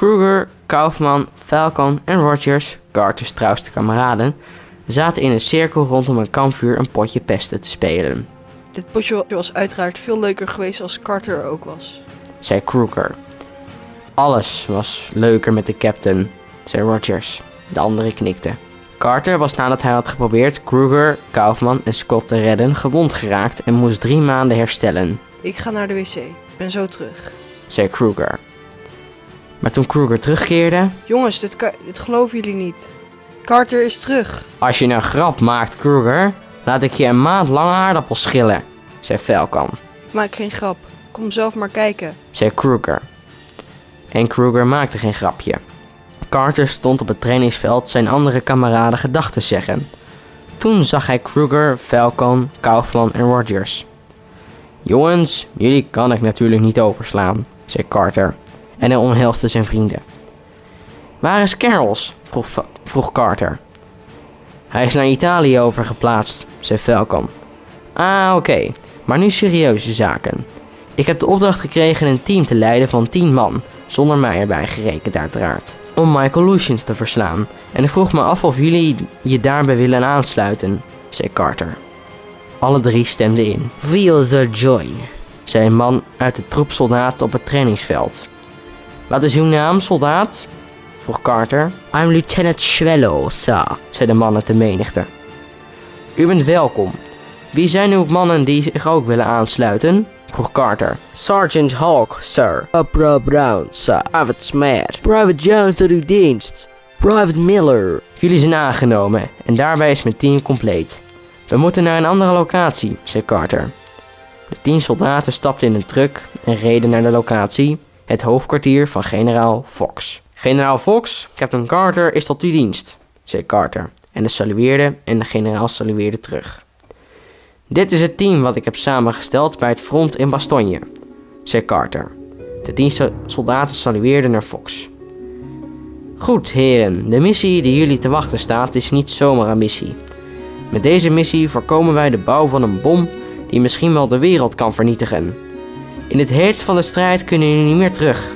Kruger, Kaufman, Falcon en Rogers, Carter's trouwste kameraden, zaten in een cirkel rondom een kampvuur een potje pesten te spelen, Dit potje was uiteraard veel leuker geweest als Carter er ook was. zei Kruger. Alles was leuker met de captain, zei Rogers. De anderen knikten. Carter was nadat hij had geprobeerd Kruger, Kaufman en Scott te redden gewond geraakt en moest drie maanden herstellen, Ik ga naar de wc. Ben zo terug. zei Kruger. Maar toen Kruger terugkeerde, Jongens, dit, dit geloven jullie niet. Carter is terug. Als je een grap maakt, Kruger, laat ik je een maand lang aardappels schillen, zei Falcon, Ik maak geen grap. Kom zelf maar kijken. zei Kruger. En Kruger maakte geen grapje. Carter stond op het trainingsveld zijn andere kameraden gedachten zeggen. Toen zag hij Kruger, Falcon, Kaufman en Rogers. Jongens, jullie kan ik natuurlijk niet overslaan, zei Carter. En hij omhelsde zijn vrienden. Waar is Carols? vroeg, Carter. Hij is naar Italië overgeplaatst, zei Falcon. Ah, oké. Maar nu serieuze zaken. Ik heb de opdracht gekregen een team te leiden van 10 man, zonder mij erbij gerekend uiteraard, om Michael Lucians te verslaan. En ik vroeg me af of jullie je daarbij willen aansluiten, zei Carter. Alle drie stemden in. Feel the join, zei een man uit de troep soldaten op het trainingsveld. Wat is uw naam, soldaat? vroeg Carter. I'm Lieutenant Schwello, sir, zei de man uit de menigte. U bent welkom. Wie zijn uw mannen die zich ook willen aansluiten? vroeg Carter. Sergeant Hawk, sir. Upra Brown, sir. Private Smith. Private Jones tot uw dienst. Private Miller. Jullie zijn aangenomen en daarbij is mijn team compleet. We moeten naar een andere locatie, zei Carter. De tien soldaten stapten in een truck en reden naar de locatie, het hoofdkwartier van generaal Fox. Generaal Fox, Captain Carter is tot uw dienst, zei Carter. En de salueerde en de generaal salueerde terug. Dit is het team wat ik heb samengesteld bij het front in Bastogne, zei Carter. De tien so- soldaten salueerden naar Fox. Goed, heren, de missie die jullie te wachten staat is niet zomaar een missie. Met deze missie voorkomen wij de bouw van een bom die misschien wel de wereld kan vernietigen. In het heetst van de strijd kunnen jullie niet meer terug.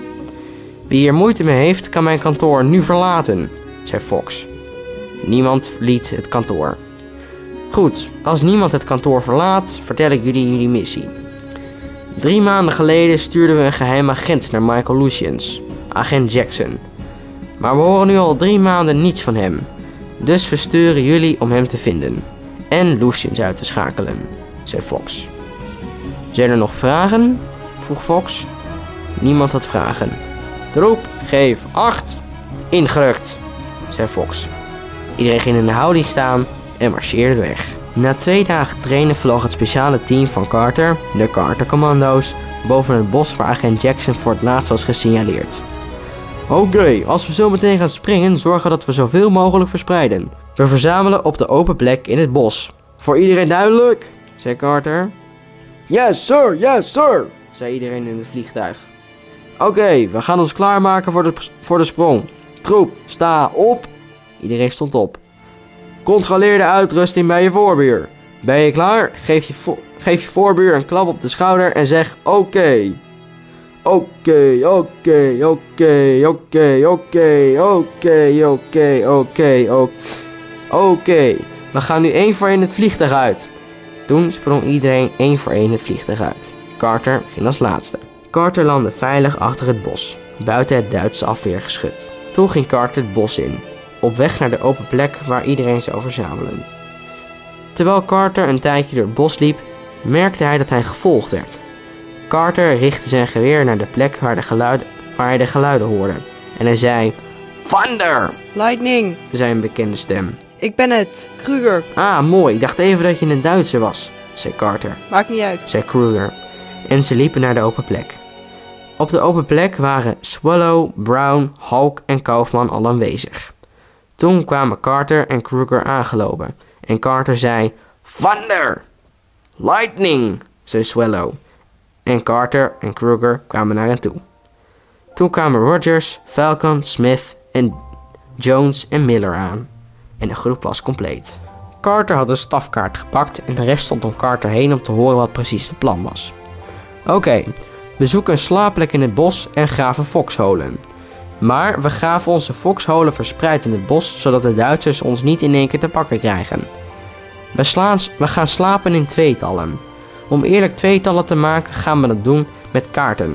Wie hier moeite mee heeft, kan mijn kantoor nu verlaten, zei Fox. Niemand verliet het kantoor. Goed, als niemand het kantoor verlaat, vertel ik jullie jullie missie. Drie maanden geleden stuurden we een geheim agent naar Michael Lucians, agent Jackson. Maar we horen nu al drie maanden niets van hem. Dus we sturen jullie om hem te vinden. En Lucians uit te schakelen, zei Fox. Zijn er nog vragen? Vroeg Fox. Niemand had vragen. Troep, geef acht. Ingerukt, zei Fox. Iedereen ging in de houding staan en marcheerde weg. Na twee dagen trainen vloog het speciale team van Carter, de Carter Commando's, boven het bos waar agent Jackson voor het laatst was gesignaleerd. Oké, als we zo meteen gaan springen, zorgen dat we zoveel mogelijk verspreiden. We verzamelen op de open plek in het bos. Voor iedereen duidelijk? zei Carter. Yes, sir, yes, sir, zei iedereen in het vliegtuig. Oké, we gaan ons klaarmaken voor de, voor de sprong. Troep, sta op. Iedereen stond op. Controleer de uitrusting bij je voorbuur. Ben je klaar? Geef je, geef je voorbuur een klap op de schouder en zeg. Oké, oké, oké, oké, oké, oké, oké, oké, oké. Oké, we gaan nu één voor één het vliegtuig uit. Toen sprong iedereen één voor één het vliegtuig uit. Carter ging als laatste. Carter landde veilig achter het bos, buiten het Duitse afweergeschut. Toen ging Carter het bos in, op weg naar de open plek waar iedereen zou verzamelen. Terwijl Carter een tijdje door het bos liep, merkte hij dat hij gevolgd werd. Carter richtte zijn geweer naar de plek waar, de waar hij de geluiden hoorde. En hij zei: Thunder! Lightning, zei een bekende stem. ik ben het. Kruger, Ah, mooi, ik dacht even dat je een Duitser was, zei Carter, maakt niet uit. zei Kruger. En ze liepen naar de open plek. Op de open plek waren Swallow, Brown, Hulk en Kaufman al aanwezig. Toen kwamen Carter en Kruger aangelopen en Carter zei: Thunder! Lightning! zei Swallow. En Carter en Kruger kwamen naar hen toe. Toen kwamen Rogers, Falcon, Smith en Jones en Miller aan. En de groep was compleet. Carter had een stafkaart gepakt en de rest stond om Carter heen om te horen wat precies het plan was. Oké, we zoeken een slaapplek in het bos en graven foxholen. Maar we graven onze foxholen verspreid in het bos, zodat de Duitsers ons niet in één keer te pakken krijgen. We, slaan, we gaan slapen in tweetallen. Om eerlijk tweetallen te maken gaan we dat doen met kaarten.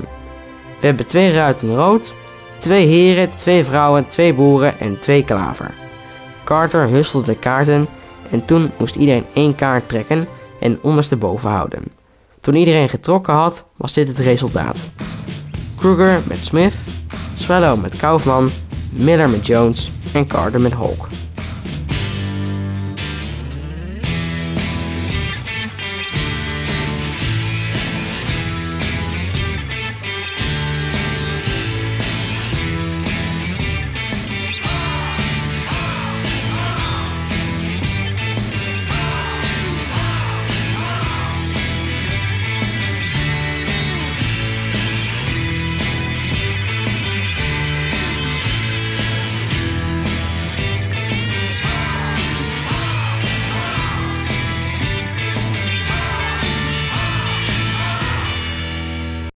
We hebben twee ruiten rood, twee heren, twee vrouwen, twee boeren en twee klaver. Carter hustelde de kaarten en toen moest iedereen één kaart trekken en ondersteboven houden. Toen iedereen getrokken had, was dit het resultaat. Kruger met Smith, Swallow met Kaufman, Miller met Jones en Carter met Hulk.